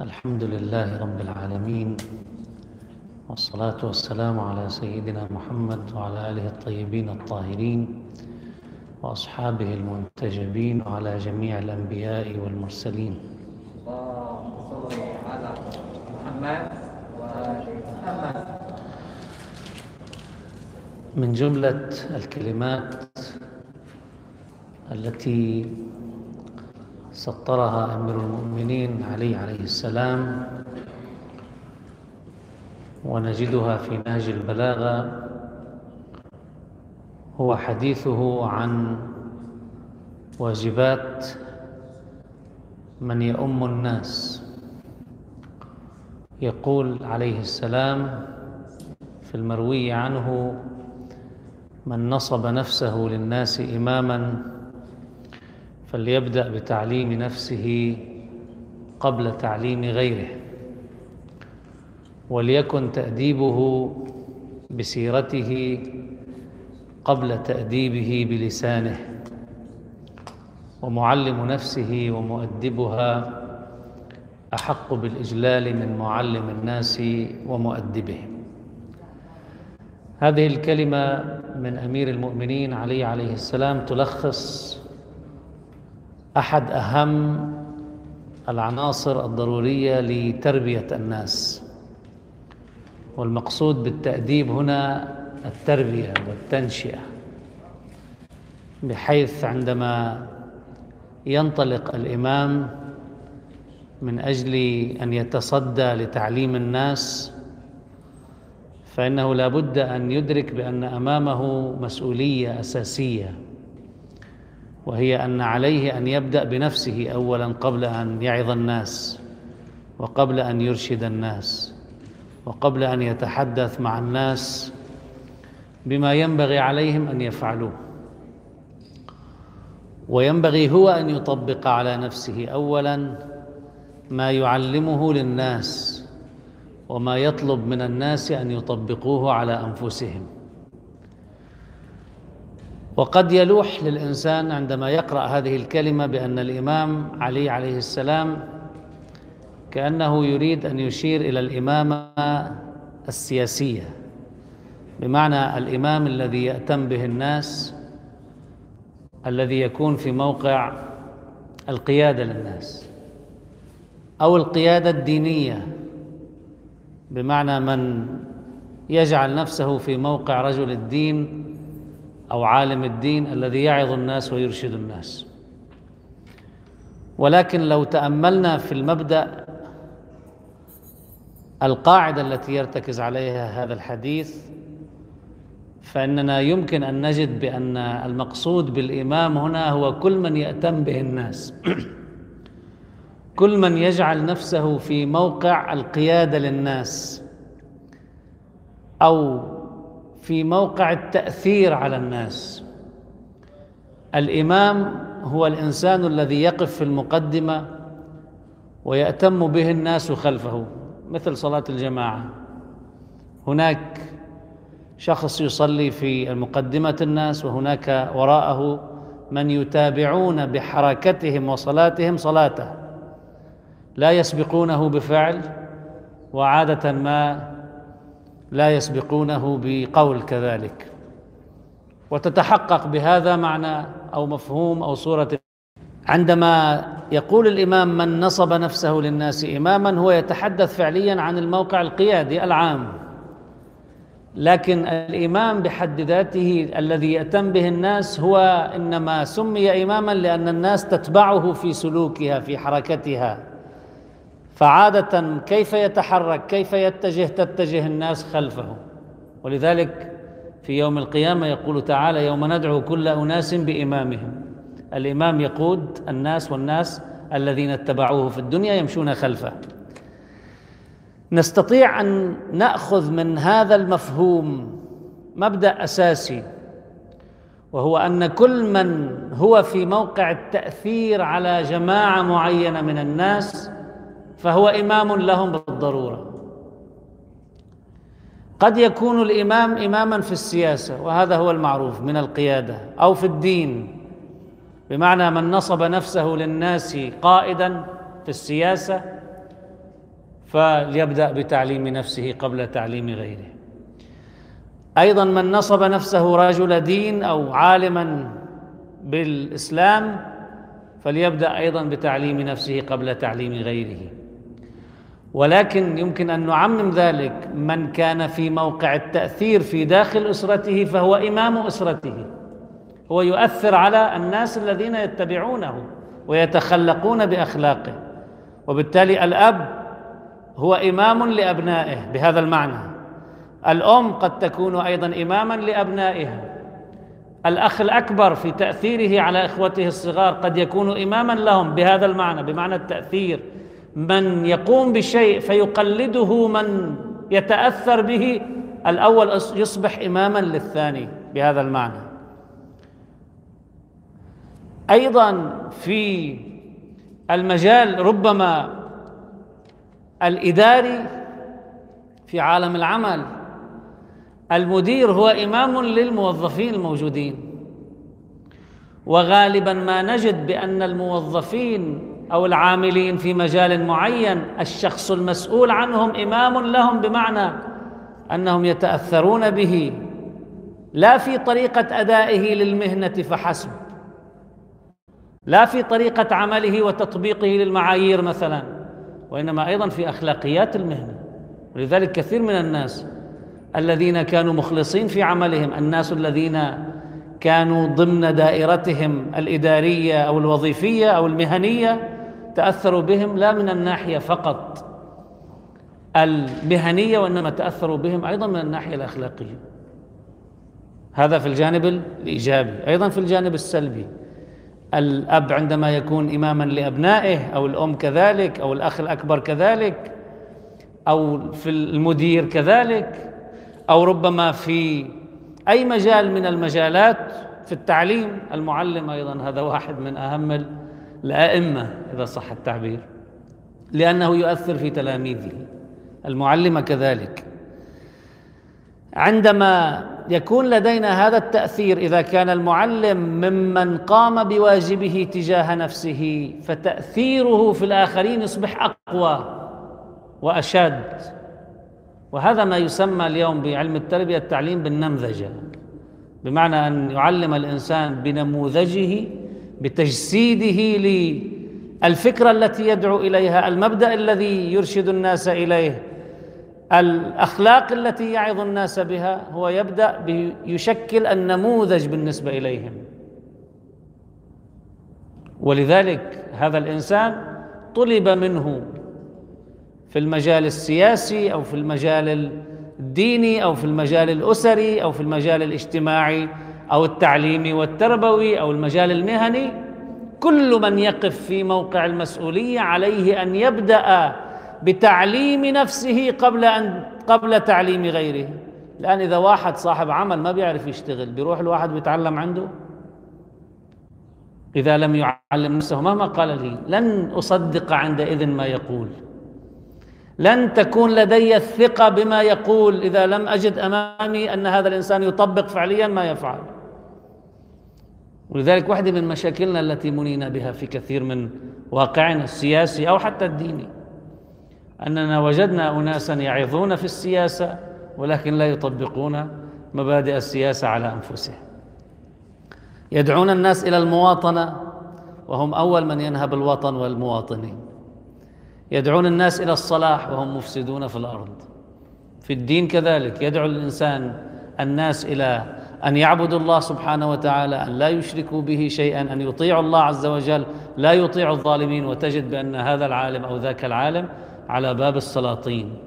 الحمد لله رب العالمين والصلاة والسلام على سيدنا محمد وعلى آله الطيبين الطاهرين وأصحابه المنتجبين وعلى جميع الأنبياء والمرسلين. اللهم صل على محمد وآل محمد. من جملة الكلمات التي سطرها أمير المؤمنين علي عليه السلام ونجدها في نهج البلاغة. هو حديثه عن واجبات من يؤم الناس. يقول عليه السلام في المروي عنه من نصب نفسه للناس إماماً فليبدأ بتعليم نفسه قبل تعليم غيره وليكن تأديبه بسيرته قبل تأديبه بلسانه ومعلم نفسه ومؤدبها أحق بالإجلال من معلم الناس ومؤدبهم هذه الكلمة من أمير المؤمنين علي عليه السلام تلخص أحد أهم العناصر الضرورية لتربية الناس. والمقصود بالتأديب هنا التربية والتنشئة بحيث عندما ينطلق الإمام من أجل أن يتصدى لتعليم الناس فإنه لا بد أن يدرك بأن أمامه مسؤولية أساسية. وهي أن عليه أن يبدأ بنفسه اولا قبل أن يعظ الناس وقبل أن يرشد الناس وقبل أن يتحدث مع الناس بما ينبغي عليهم أن يفعلوه. وينبغي هو أن يطبق على نفسه اولا ما يعلمه للناس وما يطلب من الناس أن يطبقوه على أنفسهم. وقد يلوح للإنسان عندما يقرأ هذه الكلمة بأن الإمام علي عليه السلام كأنه يريد أن يشير إلى الإمامة السياسية. بمعنى الإمام الذي يأتم به الناس الذي يكون في موقع القيادة للناس أو القيادة الدينية. بمعنى من يجعل نفسه في موقع رجل الدين أو عالم الدين الذي يعظ الناس ويرشد الناس. ولكن لو تأملنا في المبدأ القاعدة التي يرتكز عليها هذا الحديث فإننا يمكن أن نجد بأن المقصود بالإمام هنا هو كل من يأتم به الناس. كل من يجعل نفسه في موقع القيادة للناس أو في موقع التأثير على الناس. الإمام هو الإنسان الذي يقف في المقدمة ويأتم به الناس خلفه مثل صلاة الجماعة. هناك شخص يصلي في مقدمه الناس وهناك وراءه من يتابعون بحركتهم وصلاتهم صلاته. لا يسبقونه بفعل وعادة ما لا يسبقونه بقول كذلك. وتتحقق بهذا معنى أو مفهوم أو صورة. عندما يقول الإمام من نصب نفسه للناس إماما هو يتحدث فعليا عن الموقع القيادي العام. لكن الإمام بحد ذاته الذي يأتم به الناس هو إنما سمي إماما لأن الناس تتبعه في سلوكها في حركتها. فعادة كيف يتحرك كيف يتجه تتجه الناس خلفه. ولذلك في يوم القيامة يقول تعالى يوم ندعو كل أناس بإمامهم. الإمام يقود الناس والناس الذين اتبعوه في الدنيا يمشون خلفه. نستطيع أن نأخذ من هذا المفهوم مبدأ أساسي وهو أن كل من هو في موقع التأثير على جماعة معينة من الناس فهو إمام لهم بالضرورة. قد يكون الإمام إماما في السياسة وهذا هو المعروف من القيادة أو في الدين بمعنى من نصب نفسه للناس قائدا في السياسة فليبدأ بتعليم نفسه قبل تعليم غيره. أيضا من نصب نفسه رجل دين أو عالما بالإسلام فليبدأ أيضا بتعليم نفسه قبل تعليم غيره. ولكن يمكن أن نعمم ذلك. من كان في موقع التأثير في داخل أسرته فهو إمام أسرته. هو يؤثر على الناس الذين يتبعونه ويتخلقون بأخلاقه. وبالتالي الأب هو إمام لأبنائه بهذا المعنى. الأم قد تكون أيضا إماما لأبنائها. الأخ الأكبر في تأثيره على إخوته الصغار قد يكون إماما لهم بهذا المعنى بمعنى التأثير. من يقوم بشيء فيقلده من يتأثر به الأول يصبح إماما للثاني بهذا المعنى. أيضا في المجال ربما الإداري في عالم العمل المدير هو إمام للموظفين الموجودين. وغالبا ما نجد بأن الموظفين أو العاملين في مجال معين الشخص المسؤول عنهم إمام لهم بمعنى أنهم يتأثرون به. لا في طريقة أدائه للمهنة فحسب. لا في طريقة عمله وتطبيقه للمعايير مثلا وإنما أيضا في أخلاقيات المهنة. ولذلك كثير من الناس الذين كانوا مخلصين في عملهم الناس الذين كانوا ضمن دائرتهم الإدارية أو الوظيفية أو المهنية تأثروا بهم لا من الناحية فقط المهنية وإنما تأثروا بهم أيضا من الناحية الأخلاقية. هذا في الجانب الإيجابي. أيضا في الجانب السلبي. الأب عندما يكون إماما لأبنائه أو الأم كذلك أو الأخ الأكبر كذلك أو في المدير كذلك أو ربما في أي مجال من المجالات في التعليم؟ المعلم أيضا هذا واحد من أهم الأئمة إذا صح التعبير. لأنه يؤثر في تلاميذه. المعلم كذلك. عندما يكون لدينا هذا التأثير إذا كان المعلم ممن قام بواجبه تجاه نفسه فتأثيره في الآخرين يصبح أقوى وأشد. وهذا ما يسمى اليوم بعلم التربية التعليم بالنمذجة بمعنى أن يعلم الإنسان بنموذجه بتجسيده للفكرة التي يدعو إليها المبدأ الذي يرشد الناس إليه الأخلاق التي يعظ الناس بها هو يبدأ بيشكل النموذج بالنسبة إليهم. ولذلك هذا الإنسان طلب منه في المجال السياسي أو في المجال الديني أو في المجال الأسري أو في المجال الاجتماعي أو التعليمي والتربوي أو المجال المهني. كل من يقف في موقع المسؤولية عليه أن يبدأ بتعليم نفسه قبل أن قبل تعليم غيره. الآن إذا واحد صاحب عمل ما بيعرف يشتغل بيروح الواحد بيتعلم عنده؟ إذا لم يعلم نفسه مهما قال لي لن أصدق عندئذ ما يقول. لن تكون لدي الثقة بما يقول. إذا لم أجد أمامي أن هذا الإنسان يطبق فعليا ما يفعل. ولذلك واحدة من مشاكلنا التي منينا بها في كثير من واقعنا السياسي أو حتى الديني أننا وجدنا أناسا يعظون في السياسة ولكن لا يطبقون مبادئ السياسة على أنفسهم. يدعون الناس إلى المواطنة وهم أول من ينهب الوطن والمواطنين. يدعون الناس إلى الصلاح وهم مفسدون في الأرض. في الدين كذلك يدعو الإنسان الناس إلى أن يعبدوا الله سبحانه وتعالى أن لا يشركوا به شيئا أن يطيعوا الله عز وجل لا يطيع الظالمين. وتجد بأن هذا العالم أو ذاك العالم على باب السلاطين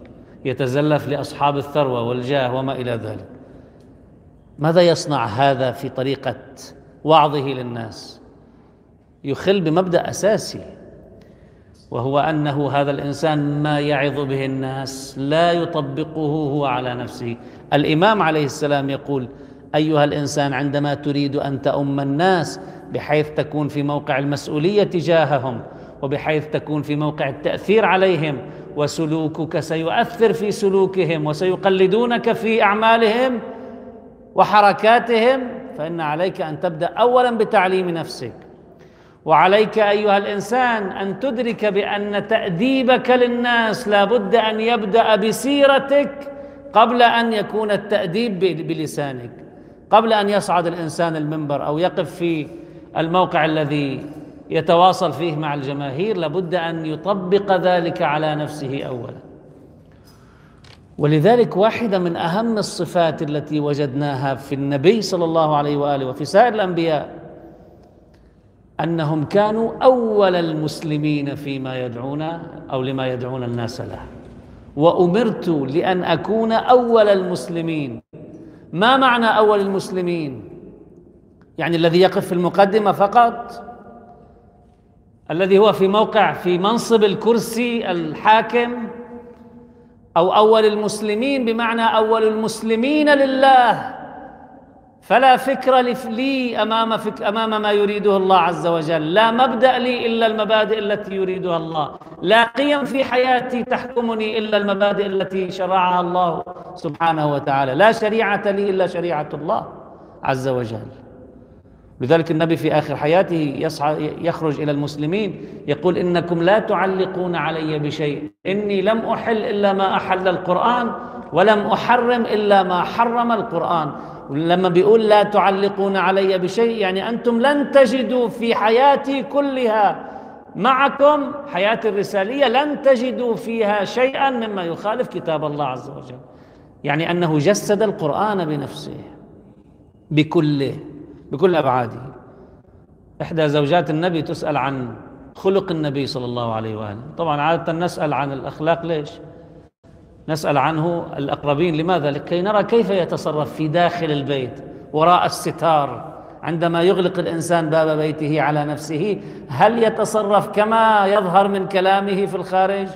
يتزلف لأصحاب الثروة والجاه وما إلى ذلك. ماذا يصنع هذا في طريقة وعظه للناس؟ يخل بمبدأ أساسي. وهو أنه هذا الإنسان ما يعظ به الناس لا يطبقه هو على نفسه. الإمام عليه السلام يقول أيها الإنسان عندما تريد أن تؤم الناس بحيث تكون في موقع المسؤولية تجاههم وبحيث تكون في موقع التأثير عليهم وسلوكك سيؤثر في سلوكهم وسيقلدونك في أعمالهم وحركاتهم فإن عليك أن تبدأ اولا بتعليم نفسك. وعليك أيها الإنسان أن تدرك بأن تأديبك للناس لابد أن يبدأ بسيرتك قبل أن يكون التأديب بلسانك. قبل أن يصعد الإنسان المنبر أو يقف في الموقع الذي يتواصل فيه مع الجماهير لابد أن يطبق ذلك على نفسه اولا. ولذلك واحدة من أهم الصفات التي وجدناها في النبي صلى الله عليه وآله وفي سائر الأنبياء أنهم كانوا أول المسلمين فيما يدعون أو لما يدعون الناس له. وأمرت لأن أكون أول المسلمين. ما معنى أول المسلمين؟ يعني الذي يقف في المقدمة فقط؟ الذي هو في موقع في منصب الكرسي الحاكم؟ أو أول المسلمين؟ بمعنى أول المسلمين لله. فلا فكر لي أمام فك أمام ما يريده الله عز وجل. لا مبدأ لي إلا المبادئ التي يريدها الله. لا قيم في حياتي تحكمني إلا المبادئ التي شرعها الله سبحانه وتعالى. لا شريعة لي إلا شريعة الله عز وجل. لذلك النبي في آخر حياته يصعد يخرج إلى المسلمين يقول إنكم لا تعلقون علي بشيء. إني لم أحل إلا ما أحل القرآن ولم أحرم إلا ما حرم القرآن. لما بيقول لا تعلقون علي بشيء يعني أنتم لن تجدوا في حياتي كلها معكم حياتي الرسالية لن تجدوا فيها شيئا مما يخالف كتاب الله عز وجل. يعني أنه جسد القرآن بنفسه بكله بكل أبعاده. إحدى زوجات النبي تسأل عن خلق النبي صلى الله عليه وآله. طبعا عادة نسأل عن الأخلاق ليش؟ نسأل عنه الأقربين لماذا؟ لكي نرى كيف يتصرف في داخل البيت وراء الستار عندما يغلق الإنسان باب بيته على نفسه هل يتصرف كما يظهر من كلامه في الخارج؟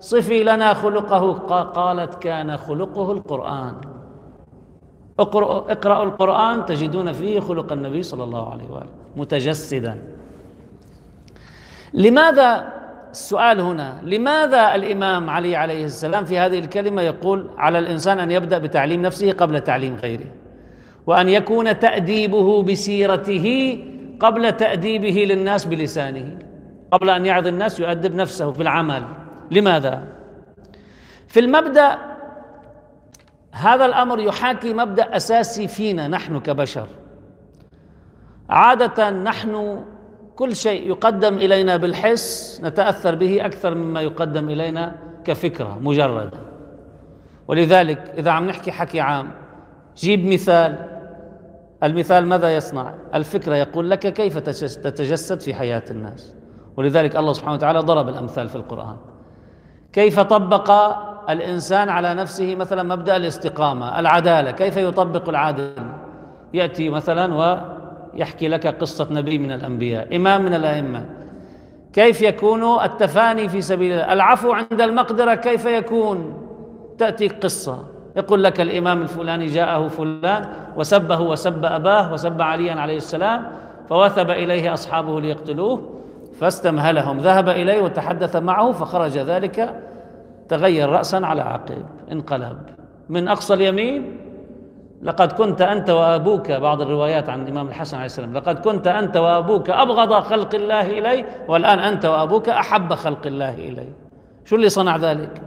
صفي لنا خلقه قالت كان خلقه القرآن اقرأوا القرآن تجدون فيه خلق النبي صلى الله عليه وآله متجسدا لماذا السؤال هنا لماذا الإمام علي عليه السلام في هذه الكلمة يقول على الإنسان أن يبدأ بتعليم نفسه قبل تعليم غيره وأن يكون تأديبه بسيرته قبل تأديبه للناس بلسانه قبل أن يعظ الناس يؤدب نفسه في العمل؟ لماذا؟ في المبدأ هذا الأمر يحاكي مبدأ أساسي فينا نحن كبشر عادة نحن كل شيء يقدم إلينا بالحس نتأثر به أكثر مما يقدم إلينا كفكرة مجردة. ولذلك إذا عم نحكي حكي عام جيب مثال. المثال ماذا يصنع؟ الفكرة يقول لك كيف تتجسد في حياة الناس. ولذلك الله سبحانه وتعالى ضرب الأمثال في القرآن. كيف طبق الإنسان على نفسه مثلا مبدأ الاستقامة العدالة؟ كيف يطبق العادل يأتي مثلا و يحكي لك قصة نبي من الأنبياء إمام من الأئمة. كيف يكون التفاني في سبيل الله؟ العفو عند المقدرة كيف يكون؟ تأتي قصة. يقول لك الإمام الفلاني جاءه فلان وسبه وسب أباه وسب عليا عليه السلام فوثب إليه أصحابه ليقتلوه فاستمهلهم. ذهب إليه وتحدث معه فخرج ذلك تغير رأسا على عقب انقلب. من أقصى اليمين لقد كنت أنت وأبوك بعض الروايات عن الإمام الحسن عليه السلام لقد كنت أنت وأبوك أبغض خلق الله إلي والآن أنت وأبوك أحب خلق الله إلي. شو اللي صنع ذلك؟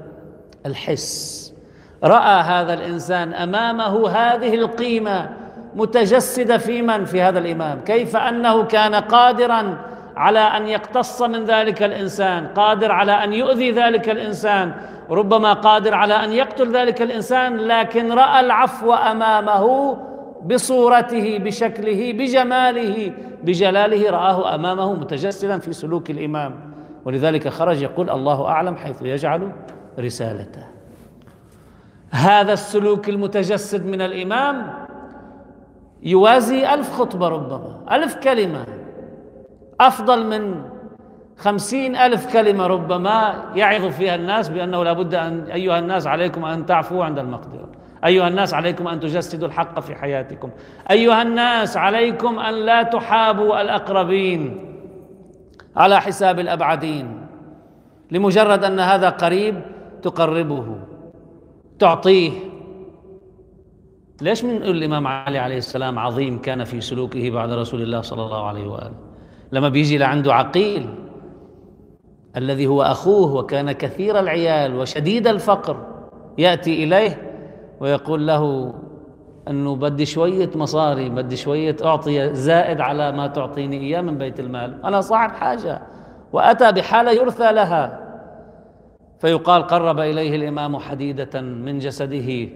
الحس. رأى هذا الإنسان أمامه هذه القيمة متجسدة في من؟ في هذا الإمام. كيف أنه كان قادرا على أن يقتص من ذلك الإنسان قادر على أن يؤذي ذلك الإنسان ربما قادر على أن يقتل ذلك الإنسان لكن رأى العفو أمامه بصورته بشكله بجماله بجلاله رآه أمامه متجسدا في سلوك الإمام. ولذلك خرج يقول الله أعلم حيث يجعل رسالته. هذا السلوك المتجسد من الإمام يوازي ألف خطبة ربما ألف كلمة. أفضل من خمسين ألف كلمة ربما يعظ فيها الناس بأنه لابد أن أيها الناس عليكم أن تعفوا عند المقدرة. أيها الناس عليكم أن تجسدوا الحق في حياتكم. أيها الناس عليكم أن لا تحابوا الأقربين على حساب الأبعدين لمجرد أن هذا قريب تقربه تعطيه. ليش من الإمام علي عليه السلام عظيم كان في سلوكه بعد رسول الله صلى الله عليه وآله؟ لما بيجي لعنده عقيل الذي هو أخوه وكان كثير العيال وشديد الفقر يأتي إليه ويقول له أنه بدي شوية مصاري بدي شوية أعطي زائد على ما تعطيني إياه من بيت المال. أنا صاحب حاجة. وأتى بحالة يرثى لها. فيقال قرب إليه الإمام حديدة من جسده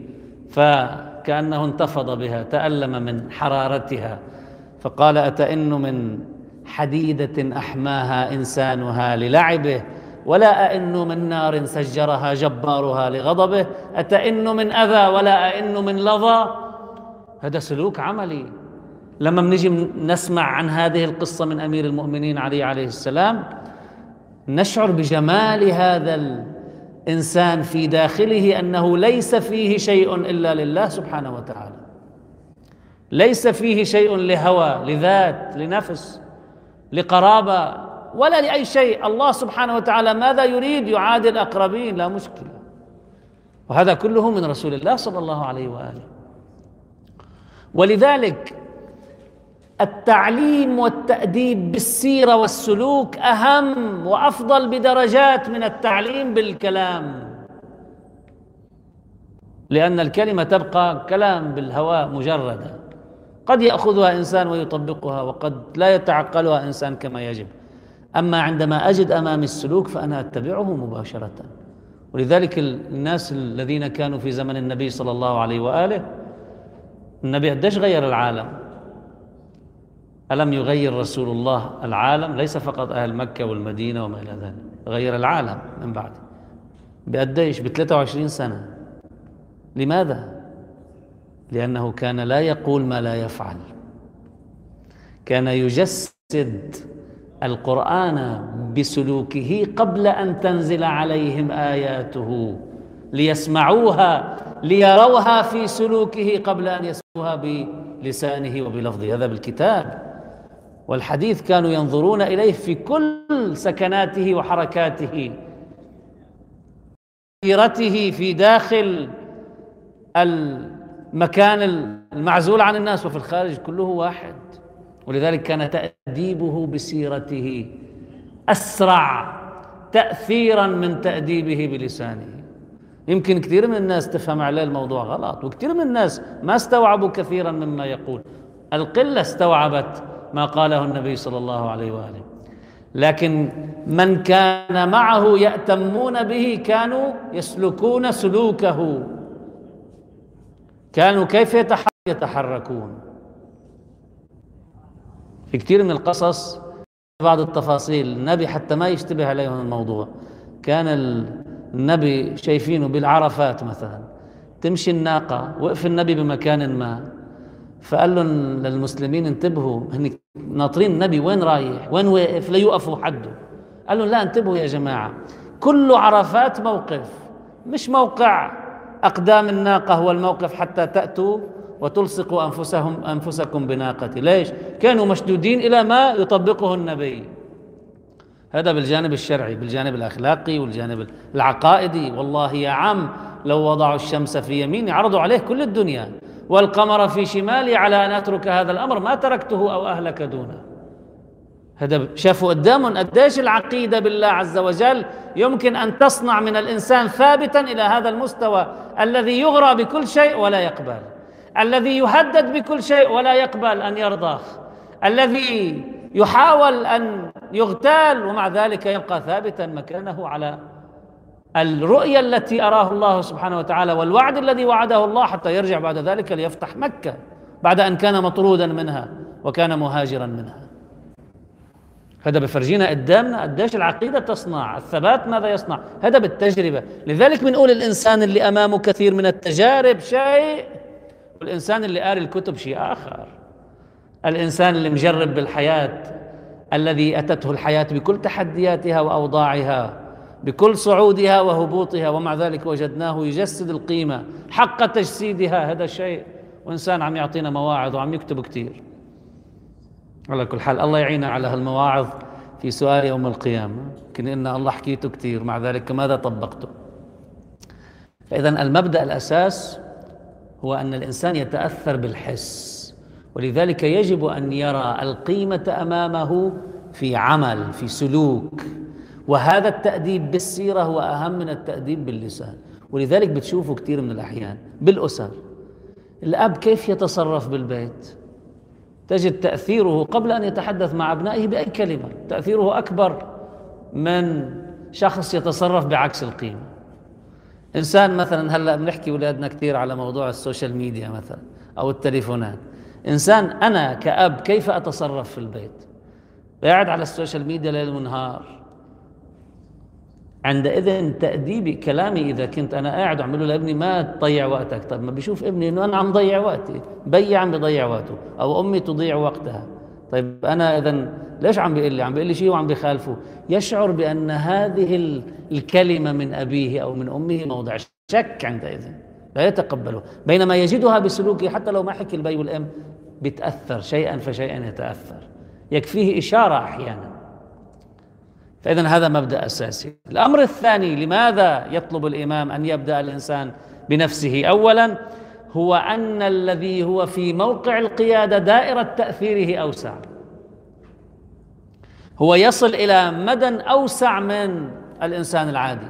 فكأنه انتفض بها تألم من حرارتها. فقال أتئن من حديدة أحماها إنسانها للعبه ولا أئن من نار سجرها جبارها لغضبه أتئن من أذى ولا أئن من لظى. هذا سلوك عملي. لما بنجي نسمع عن هذه القصة من أمير المؤمنين علي عليه السلام نشعر بجمال هذا الإنسان في داخله أنه ليس فيه شيء إلا لله سبحانه وتعالى. ليس فيه شيء لهوى لذات لنفس. لقرابة ولا لأي شيء. الله سبحانه وتعالى ماذا يريد؟ يعادي الأقربين. لا مشكلة. وهذا كله من رسول الله صلى الله عليه وآله. ولذلك التعليم والتأديب بالسيرة والسلوك أهم وأفضل بدرجات من التعليم بالكلام. لأن الكلمة تبقى كلام بالهواء مجردا قد يأخذها إنسان ويطبقها وقد لا يتعقلها إنسان كما يجب. أما عندما أجد أمامي السلوك فأنا أتبعه مباشرة. ولذلك الناس الذين كانوا في زمن النبي صلى الله عليه وآله النبي قديش غير العالم؟ ألم يغير رسول الله العالم؟ ليس فقط أهل مكة والمدينة وما إلى ذلك غير العالم من بعد. بقديش؟ ب 23 سنة. لماذا؟ لأنه كان لا يقول ما لا يفعل. كان يجسد القرآن بسلوكه قبل أن تنزل عليهم آياته ليسمعوها ليروها في سلوكه قبل أن يسمعوها بلسانه وبلفظه. هذا بالكتاب. والحديث كانوا ينظرون إليه في كل سكناته وحركاته سيرته في داخل المكان المعزول عن الناس وفي الخارج كله واحد. ولذلك كان تأديبه بسيرته أسرع تأثيرا من تأديبه بلسانه. يمكن كثير من الناس تفهم عليه الموضوع غلط وكثير من الناس ما استوعبوا كثيرا مما يقول. القلة استوعبت ما قاله النبي صلى الله عليه وآله. لكن من كان معه يأتمون به كانوا يسلكون سلوكه. كانوا كيف يتحركون. في كثير من القصص بعض التفاصيل النبي حتى ما يشتبه عليهم الموضوع. كان النبي شايفينه بالعرفات مثلا. تمشي الناقة وقف النبي بمكان ما. فقال لهم للمسلمين انتبهوا هن ناطرين النبي وين رايح؟ وين واقف؟ ليوقفوا حده. قال لهم لا انتبهوا يا جماعة. كل عرفات موقف مش موقع. أقدام الناقة هو الموقف حتى تأتوا وتلصقوا أنفسهم أنفسكم بناقتي. ليش؟ كانوا مشدودين إلى ما يطبقه النبي. هذا بالجانب الشرعي بالجانب الأخلاقي والجانب العقائدي. والله يا عم لو وضعوا الشمس في يميني عرضوا عليه كل الدنيا والقمر في شمالي على أن أترك هذا الأمر ما تركته أو أهلك دونه. هذا شافوا قدامهم قديش العقيدة بالله عز وجل يمكن أن تصنع من الإنسان ثابتا إلى هذا المستوى الذي يغرى بكل شيء ولا يقبل الذي يهدد بكل شيء ولا يقبل أن يرضى الذي يحاول أن يغتال ومع ذلك يبقى ثابتا مكانه على الرؤية التي أراه الله سبحانه وتعالى والوعد الذي وعده الله حتى يرجع بعد ذلك ليفتح مكة بعد أن كان مطرودا منها وكان مهاجرا منها. هذا بفرجينا قدامنا قديش العقيدة تصنع الثبات ماذا يصنع؟ هذا بالتجربة. لذلك بنقول الإنسان اللي أمامه كثير من التجارب شيء والإنسان اللي قاري الكتب شيء آخر. الإنسان اللي مجرب بالحياة الذي أتته الحياة بكل تحدياتها وأوضاعها بكل صعودها وهبوطها ومع ذلك وجدناه يجسد القيمة حق تجسيدها. هذا الشيء وإنسان عم يعطينا مواعظ وعم يكتب كثير على كل حال الله يعينا على هالمواعظ في سؤال يوم القيامة. يمكن إن الله حكيته كثير مع ذلك ماذا طبقته؟ فإذا المبدأ الأساس هو أن الإنسان يتأثر بالحس ولذلك يجب أن يرى القيمة أمامه في عمل في سلوك. وهذا التأديب بالسيرة هو أهم من التأديب باللسان. ولذلك بتشوفوا كثير من الأحيان بالأسر. الأب كيف يتصرف بالبيت؟ تجد تأثيره قبل أن يتحدث مع أبنائه بأي كلمة. تأثيره أكبر من شخص يتصرف بعكس القيمة. إنسان مثلا هلأ بنحكي أولادنا كثير على موضوع ال social media مثلا أو التليفونات. إنسان أنا كأب كيف أتصرف في البيت؟ قاعد على ال social media ليل ونهار. عندئذ تأديبي كلامي إذا كنت أنا قاعد أعمل له لابني ما تضيع وقتك. طب ما بيشوف ابني إنه أنا عم ضيع وقتي بيي عم بضيع وقته أو أمي تضيع وقتها. طيب أنا إذا ليش عم بيقول لي؟ عم بيقول لي شيء وعم بخالفه يشعر بأن هذه الكلمة من أبيه أو من أمه موضع شك عندئذ لا يتقبله. بينما يجدها بسلوكه حتى لو ما حكي البي والأم بيتأثر شيئا فشيئا يتأثر. يكفيه إشارة أحيانا. فإذا هذا مبدأ أساسي. الأمر الثاني لماذا يطلب الإمام أن يبدأ الإنسان بنفسه؟ أولا هو أن الذي هو في موقع القيادة دائرة تأثيره أوسع. هو يصل إلى مدى أوسع من الإنسان العادي.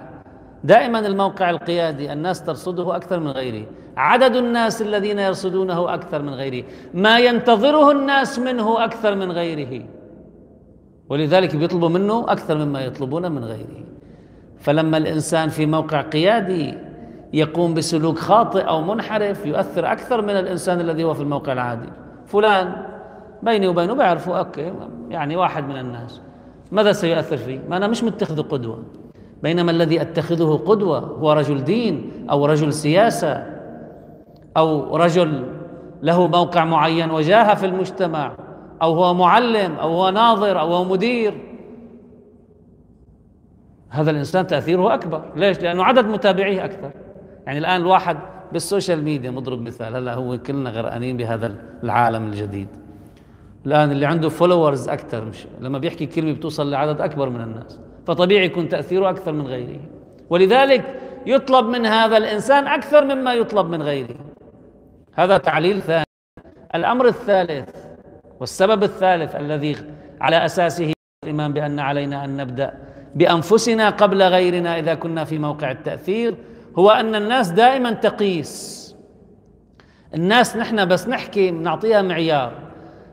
دائما الموقع القيادي الناس ترصده أكثر من غيره عدد الناس الذين يرصدونه أكثر من غيره ما ينتظره الناس منه أكثر من غيره. ولذلك بيطلبوا منه أكثر مما يطلبون من غيره. فلما الإنسان في موقع قيادي يقوم بسلوك خاطئ أو منحرف يؤثر أكثر من الإنسان الذي هو في الموقع العادي. فلان بيني وبينه بعرفه أوكي يعني واحد من الناس. ماذا سيؤثر فيه؟ ما أنا مش متخذه قدوة. بينما الذي أتخذه قدوة هو رجل دين أو رجل سياسة أو رجل له موقع معين وجاهة في المجتمع. أو هو معلم أو هو ناظر أو هو مدير. هذا الإنسان تأثيره أكبر. ليش؟ لأنه عدد متابعيه أكثر. يعني الآن الواحد بالسوشيال ميديا مضرب مثال هلا هو كلنا غرقانين بهذا العالم الجديد. الآن اللي عنده فولورز أكثر مش لما بيحكي كلمة بتوصل لعدد أكبر من الناس. فطبيعي يكون تأثيره أكثر من غيره. ولذلك يطلب من هذا الإنسان أكثر مما يطلب من غيره. هذا تعليل ثاني. الأمر الثالث والسبب الثالث الذي على أساسه الامام بأن علينا أن نبدأ بأنفسنا قبل غيرنا إذا كنا في موقع التأثير هو أن الناس دائما تقيس. الناس نحن بس نحكي نعطيها معيار.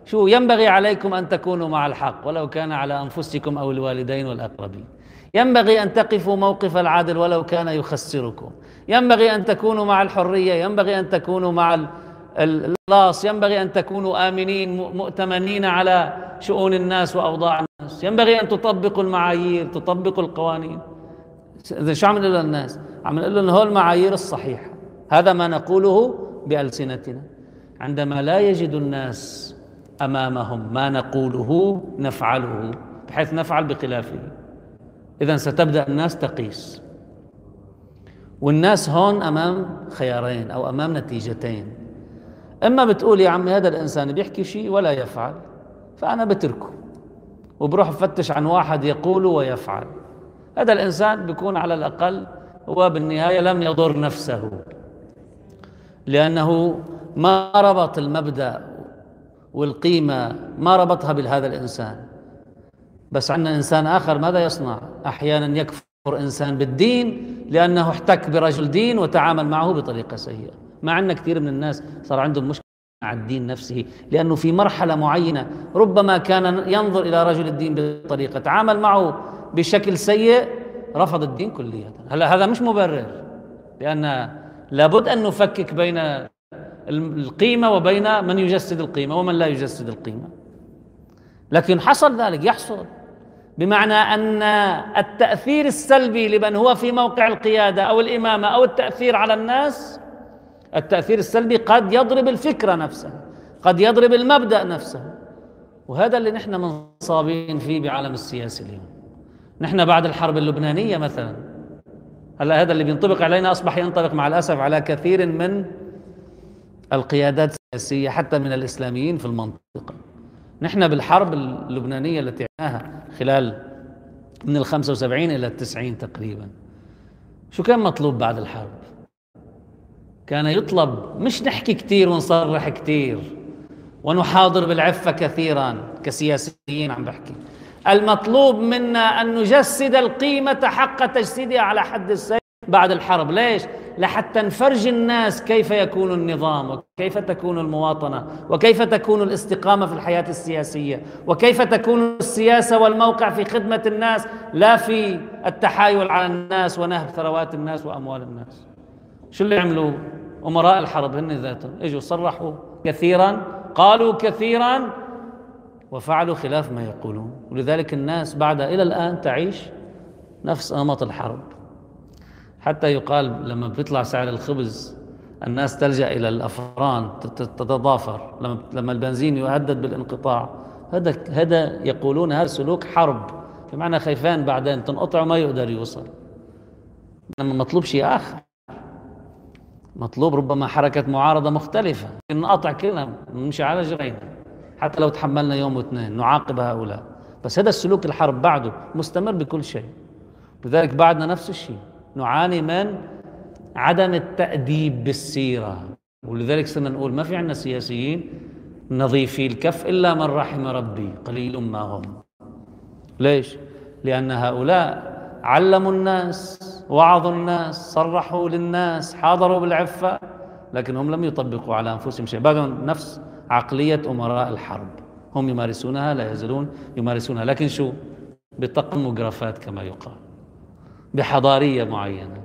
شو ينبغي عليكم أن تكونوا مع الحق ولو كان على أنفسكم أو الوالدين والأقربين. ينبغي أن تقفوا موقف العدل ولو كان يخسركم. ينبغي أن تكونوا مع الحرية. ينبغي أن تكونوا مع الخلاص ينبغي أن تكونوا آمنين مؤتمنين على شؤون الناس وأوضاع الناس. ينبغي أن تطبقوا المعايير تطبقوا القوانين. إذا شو عم نقول للناس عم نقول لهم هو المعايير الصحيحة. هذا ما نقوله بألسنتنا. عندما لا يجد الناس أمامهم ما نقوله نفعله بحيث نفعل بخلافه. إذا ستبدأ الناس تقيس. والناس هون أمام خيارين أو أمام نتيجتين. إما بتقول يا عمي هذا الإنسان بيحكي شيء ولا يفعل فأنا بتركه وبروح بفتش عن واحد يقول ويفعل. هذا الإنسان بيكون على الأقل هو بالنهاية لم يضر نفسه لأنه ما ربط المبدأ والقيمة ما ربطها بهذا الإنسان. بس عندنا إنسان آخر ماذا يصنع؟ أحيانا يكفر إنسان بالدين لأنه احتك برجل دين وتعامل معه بطريقة سيئة. ما عندنا كثير من الناس صار عندهم مشكلة مع الدين نفسه لأنه في مرحلة معينة ربما كان ينظر إلى رجل الدين بطريقة تعامل معه بشكل سيء رفض الدين كليا. هلا هذا مش مبرر لأن لابد أن نفكك بين القيمة وبين من يجسد القيمة ومن لا يجسد القيمة. لكن حصل ذلك يحصل بمعنى أن التأثير السلبي لمن هو في موقع القيادة أو الإمامة أو التأثير على الناس التأثير السلبي قد يضرب الفكرة نفسها قد يضرب المبدأ نفسه وهذا اللي نحن منصابين فيه بعالم السياسة اليوم. نحن بعد الحرب اللبنانية مثلا هلا هذا اللي بينطبق علينا أصبح ينطبق مع الأسف على كثير من القيادات السياسية حتى من الإسلاميين في المنطقة. نحن بالحرب اللبنانية التي عناها خلال من ال 75 إلى التسعين تقريبا. شو كان مطلوب بعد الحرب؟ كان يطلب مش نحكي كثير ونصرح كثير ونحاضر بالعفة كثيرا كسياسيين عم بحكي. المطلوب منا أن نجسد القيمة حق تجسيدها على حد السيف بعد الحرب. ليش؟ لحتى نفرج الناس كيف يكون النظام وكيف تكون المواطنة وكيف تكون الاستقامة في الحياة السياسية وكيف تكون السياسة والموقع في خدمة الناس لا في التحايل على الناس ونهب ثروات الناس وأموال الناس. شو اللي عملوا؟ أمراء الحرب هن ذاتهم. إجوا صرحوا كثيرا قالوا كثيرا وفعلوا خلاف ما يقولون. ولذلك الناس بعد إلى الآن تعيش نفس نمط الحرب. حتى يقال لما بيطلع سعر الخبز الناس تلجأ إلى الأفران تتضافر. لما لما البنزين يهدد بالانقطاع. هذا هذا يقولون هذا سلوك حرب. بمعنى خايفان بعدين تنقطع وما يقدر يوصل. لما مطلوب شيء آخر. مطلوب ربما حركة معارضة مختلفة. نقطع كلنا نمشي على جرينا. حتى لو تحملنا يوم واثنين نعاقب هؤلاء. بس هذا السلوك الحرب بعده مستمر بكل شيء. لذلك بعدنا نفس الشيء. نعاني من عدم التأديب بالسيرة. ولذلك صرنا نقول ما في عندنا سياسيين نظيفي الكف إلا من رحم ربي قليل ما هم. ليش؟ لأن هؤلاء علموا الناس وعظوا الناس صرحوا للناس حاضروا بالعفة لكن لم يطبقوا على أنفسهم شيء بعدهم نفس عقلية أمراء الحرب. هم يمارسونها لا يزالون يمارسونها. لكن شو؟ بطقم مجرفات كما يقال. بحضارية معينة.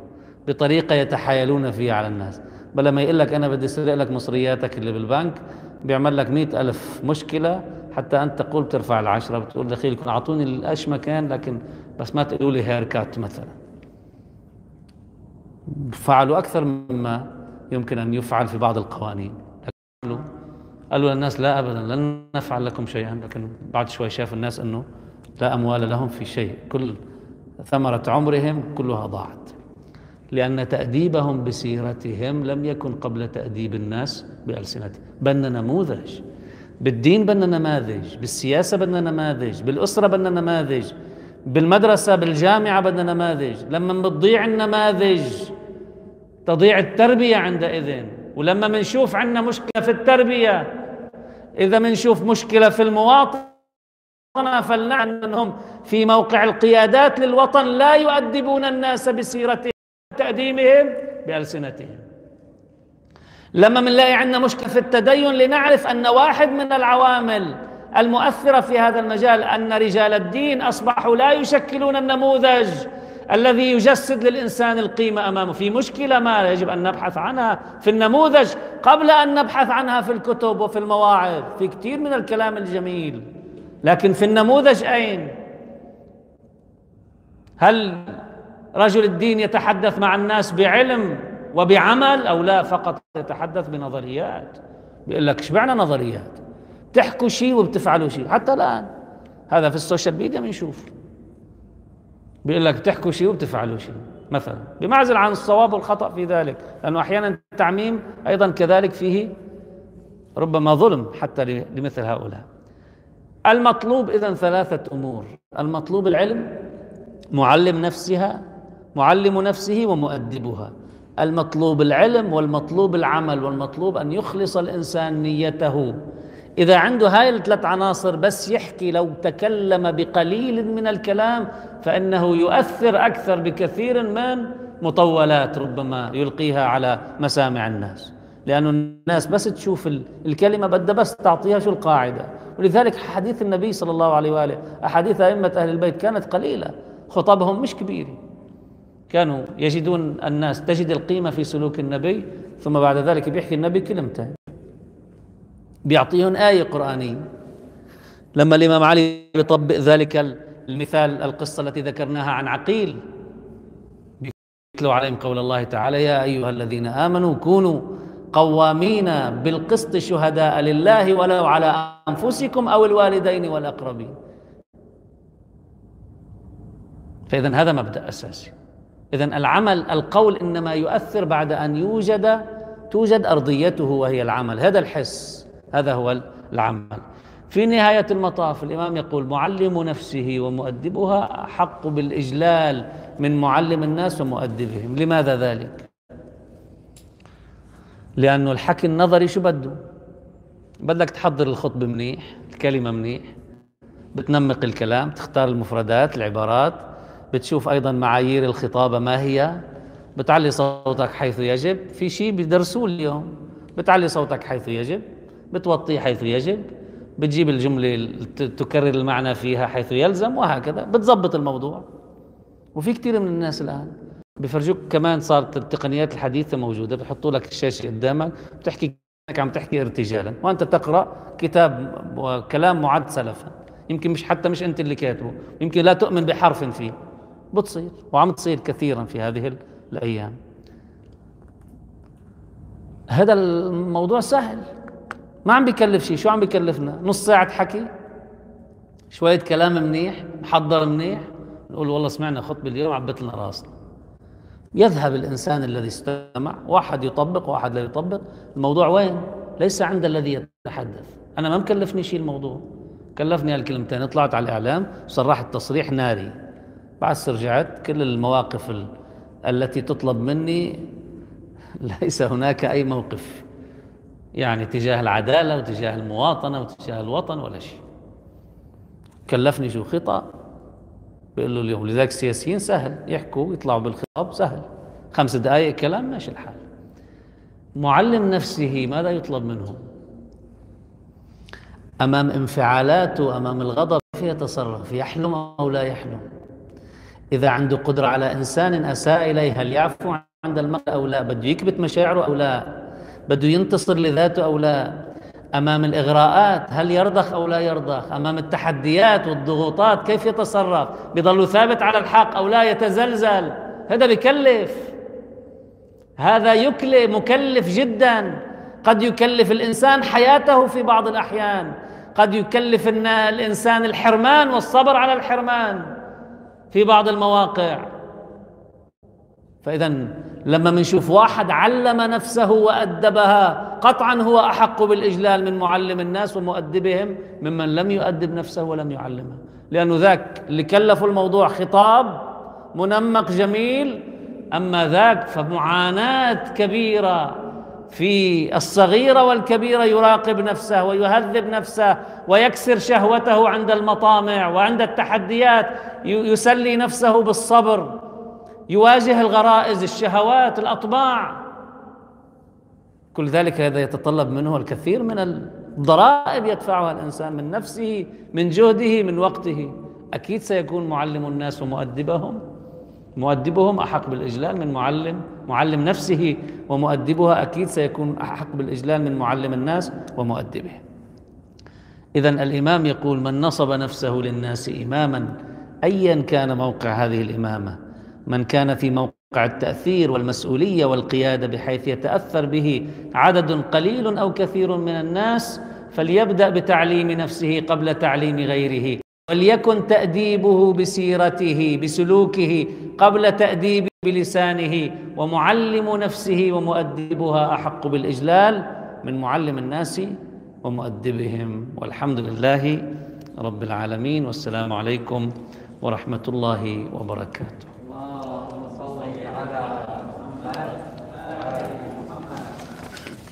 بطريقة يتحايلون فيها على الناس. بل لما يقول لك أنا بدي أسرق لك مصرياتك اللي بالبنك بيعمل لك مئة ألف مشكلة حتى أنت تقول ترفع العشرة بتقول دخيلكم أعطوني الأش مكان لكن بس ما تقولوا لي هيركات مثلا. فعلوا أكثر مما يمكن أن يفعل في بعض القوانين. قالوا قالوا للناس لا أبدا لن نفعل لكم شيئا. لكن بعد شوي شاف الناس أنه لا أموال لهم في شيء. كل ثمرة عمرهم كلها ضاعت. لأن تأديبهم بسيرتهم لم يكن قبل تأديب الناس بألسنتهم. بدنا نموذج. بالدين بدنا نماذج بالسياسة بدنا نماذج بالأسرة بدنا نماذج بالمدرسة بالجامعة بدنا نماذج. لما بتضيع النماذج تضيع التربية عندئذ. ولما بنشوف عندنا مشكلة في التربية إذا بنشوف مشكلة في المواطن فلنعلم أنهم في موقع القيادات للوطن لا يؤدبون الناس بسيرتهم تأديمهم بألسنتهم. لما بنلاقي عندنا مشكلة في التدين لنعرف أن واحد من العوامل المؤثرة في هذا المجال أن رجال الدين أصبحوا لا يشكلون النموذج الذي يجسد للإنسان القيمة أمامه. في مشكلة ما يجب أن نبحث عنها في النموذج قبل أن نبحث عنها في الكتب وفي المواعظ في كثير من الكلام الجميل. لكن في النموذج أين؟ هل رجل الدين يتحدث مع الناس بعلم وبعمل أو لا فقط يتحدث بنظريات. بيقول لك اشبعنا نظريات. تحكوا شيء وبتفعلوا شيء. حتى الآن. هذا في السوشيال ميديا بنشوف. بيقول لك بتحكوا شيء وبتفعلوا شيء. مثلا. بمعزل عن الصواب والخطأ في ذلك. لأنه أحيانا التعميم أيضا كذلك فيه ربما ظلم حتى لمثل هؤلاء. المطلوب إذا ثلاثة أمور. المطلوب العلم معلم نفسها معلم نفسه ومؤدبها. المطلوب العلم والمطلوب العمل والمطلوب أن يخلص الإنسان نيته. إذا عنده هاي الثلاث عناصر بس يحكي لو تكلم بقليل من الكلام فإنه يؤثر أكثر بكثير من مطولات ربما يلقيها على مسامع الناس. لأن الناس بس تشوف الكلمة بدها بس تعطيها شو القاعدة. ولذلك حديث النبي صلى الله عليه وآله أحاديث أئمة أهل البيت كانت قليلة خطبهم مش كبيرة كانوا يجدون الناس تجد القيمة في سلوك النبي ثم بعد ذلك بيحكي النبي كلمتين بيعطيهم آية قرآنية. لما الإمام علي بيطبق ذلك المثال القصة التي ذكرناها عن عقيل بيتلو عليهم قول الله تعالى يا أيها الذين آمنوا كونوا قوامين بالقسط شهداء لله ولو على أنفسكم أو الوالدين والأقربين. فإذا هذا مبدأ أساسي. إذا العمل القول إنما يؤثر بعد أن يوجد توجد أرضيته وهي العمل هذا الحس هذا هو العمل في نهاية المطاف الإمام يقول معلم نفسه ومؤدبها أحق بالإجلال من معلم الناس ومؤدبهم لماذا ذلك؟ لأنه الحكي النظري شو بده؟ بدك تحضر الخطبة منيح الكلمة منيح بتنمق الكلام تختار المفردات العبارات بتشوف أيضا معايير الخطابة ما هي. بتعلي صوتك حيث يجب. في شيء بيدرسوه اليوم. بتعلي صوتك حيث يجب. بتوطيه حيث يجب. بتجيب الجملة تكرر المعنى فيها حيث يلزم وهكذا. بتضبط الموضوع. وفي كثير من الناس الآن بفرجوك كمان صارت التقنيات الحديثة موجودة. بحطوا لك الشاشة قدامك. بتحكي انك عم تحكي ارتجالا. وأنت تقرأ كتاب وكلام معد سلفا. يمكن مش حتى مش أنت اللي كاتبه. يمكن لا تؤمن بحرف فيه. بتصير وعم تصير كثيرا في هذه الأيام. هذا الموضوع سهل. ما عم بيكلف شيء. شو عم بيكلفنا؟ نص ساعة حكي شوية كلام منيح محضر منيح نقول والله سمعنا خطبة اليوم عبت لنا راسنا يذهب الإنسان الذي استمع واحد يطبق واحد لا يطبق. الموضوع وين؟ ليس عند الذي يتحدث. أنا ما مكلفني شيء الموضوع. كلفني هالكلمتين. طلعت على الإعلام صرحت تصريح ناري. بعد رجعت كل المواقف التي تطلب مني. ليس هناك أي موقف يعني تجاه العدالة وتجاه المواطنة وتجاه الوطن ولا شيء. كلفني شو خطأ بيقول له اليوم لذلك السياسيين سهل يحكوا يطلعوا بالخطاب سهل. خمس دقائق كلام ماشي الحال. معلم نفسه ماذا يطلب منه؟ أمام انفعالاته أمام الغضب كيف يتصرف؟ يحلم أو لا يحلم؟ إذا عنده قدرة على إنسان أساء إليه هل يعفو عند المرء أو لا؟ بده يكبت مشاعره أو لا؟ بده ينتصر لذاته أو لا؟ أمام الإغراءات هل يرضخ أو لا يرضخ؟ أمام التحديات والضغوطات كيف يتصرف؟ بيضل ثابت على الحق أو لا يتزلزل؟ هذا بكلف. هذا يكلف مكلف جدا. قد يكلف الإنسان حياته في بعض الأحيان. قد يكلف الإنسان الحرمان والصبر على الحرمان. في بعض المواقع. فإذا لما بنشوف واحد علم نفسه وأدبها قطعا هو أحق بالإجلال من معلم الناس ومؤدبهم ممن لم يؤدب نفسه ولم يعلمها لأنه ذاك اللي كلفوا الموضوع خطاب منمق جميل أما ذاك فمعاناة كبيرة. في الصغيرة والكبيرة يراقب نفسه ويهذب نفسه ويكسر شهوته عند المطامع وعند التحديات يسلي نفسه بالصبر يواجه الغرائز الشهوات الأطباع. كل ذلك هذا يتطلب منه الكثير من الضرائب يدفعها الإنسان من نفسه من جهده من وقته. أكيد سيكون معلم الناس ومؤدبهم مؤدبهم أحق بالإجلال من معلم معلم نفسه ومؤدبها أكيد سيكون أحق بالإجلال من معلم الناس ومؤدبه. إذا الإمام يقول من نصب نفسه للناس إماما أيا كان موقع هذه الإمامة. من كان في موقع التأثير والمسؤولية والقيادة بحيث يتأثر به عدد قليل أو كثير من الناس فليبدأ بتعليم نفسه قبل تعليم غيره. وليكن تأديبه بسيرته بسلوكه قبل تأديب بلسانه ومعلم نفسه ومؤدبها أحق بالإجلال من معلم الناس ومؤدبهم. والحمد لله رب العالمين. والسلام عليكم ورحمة الله وبركاته. اللهم صل على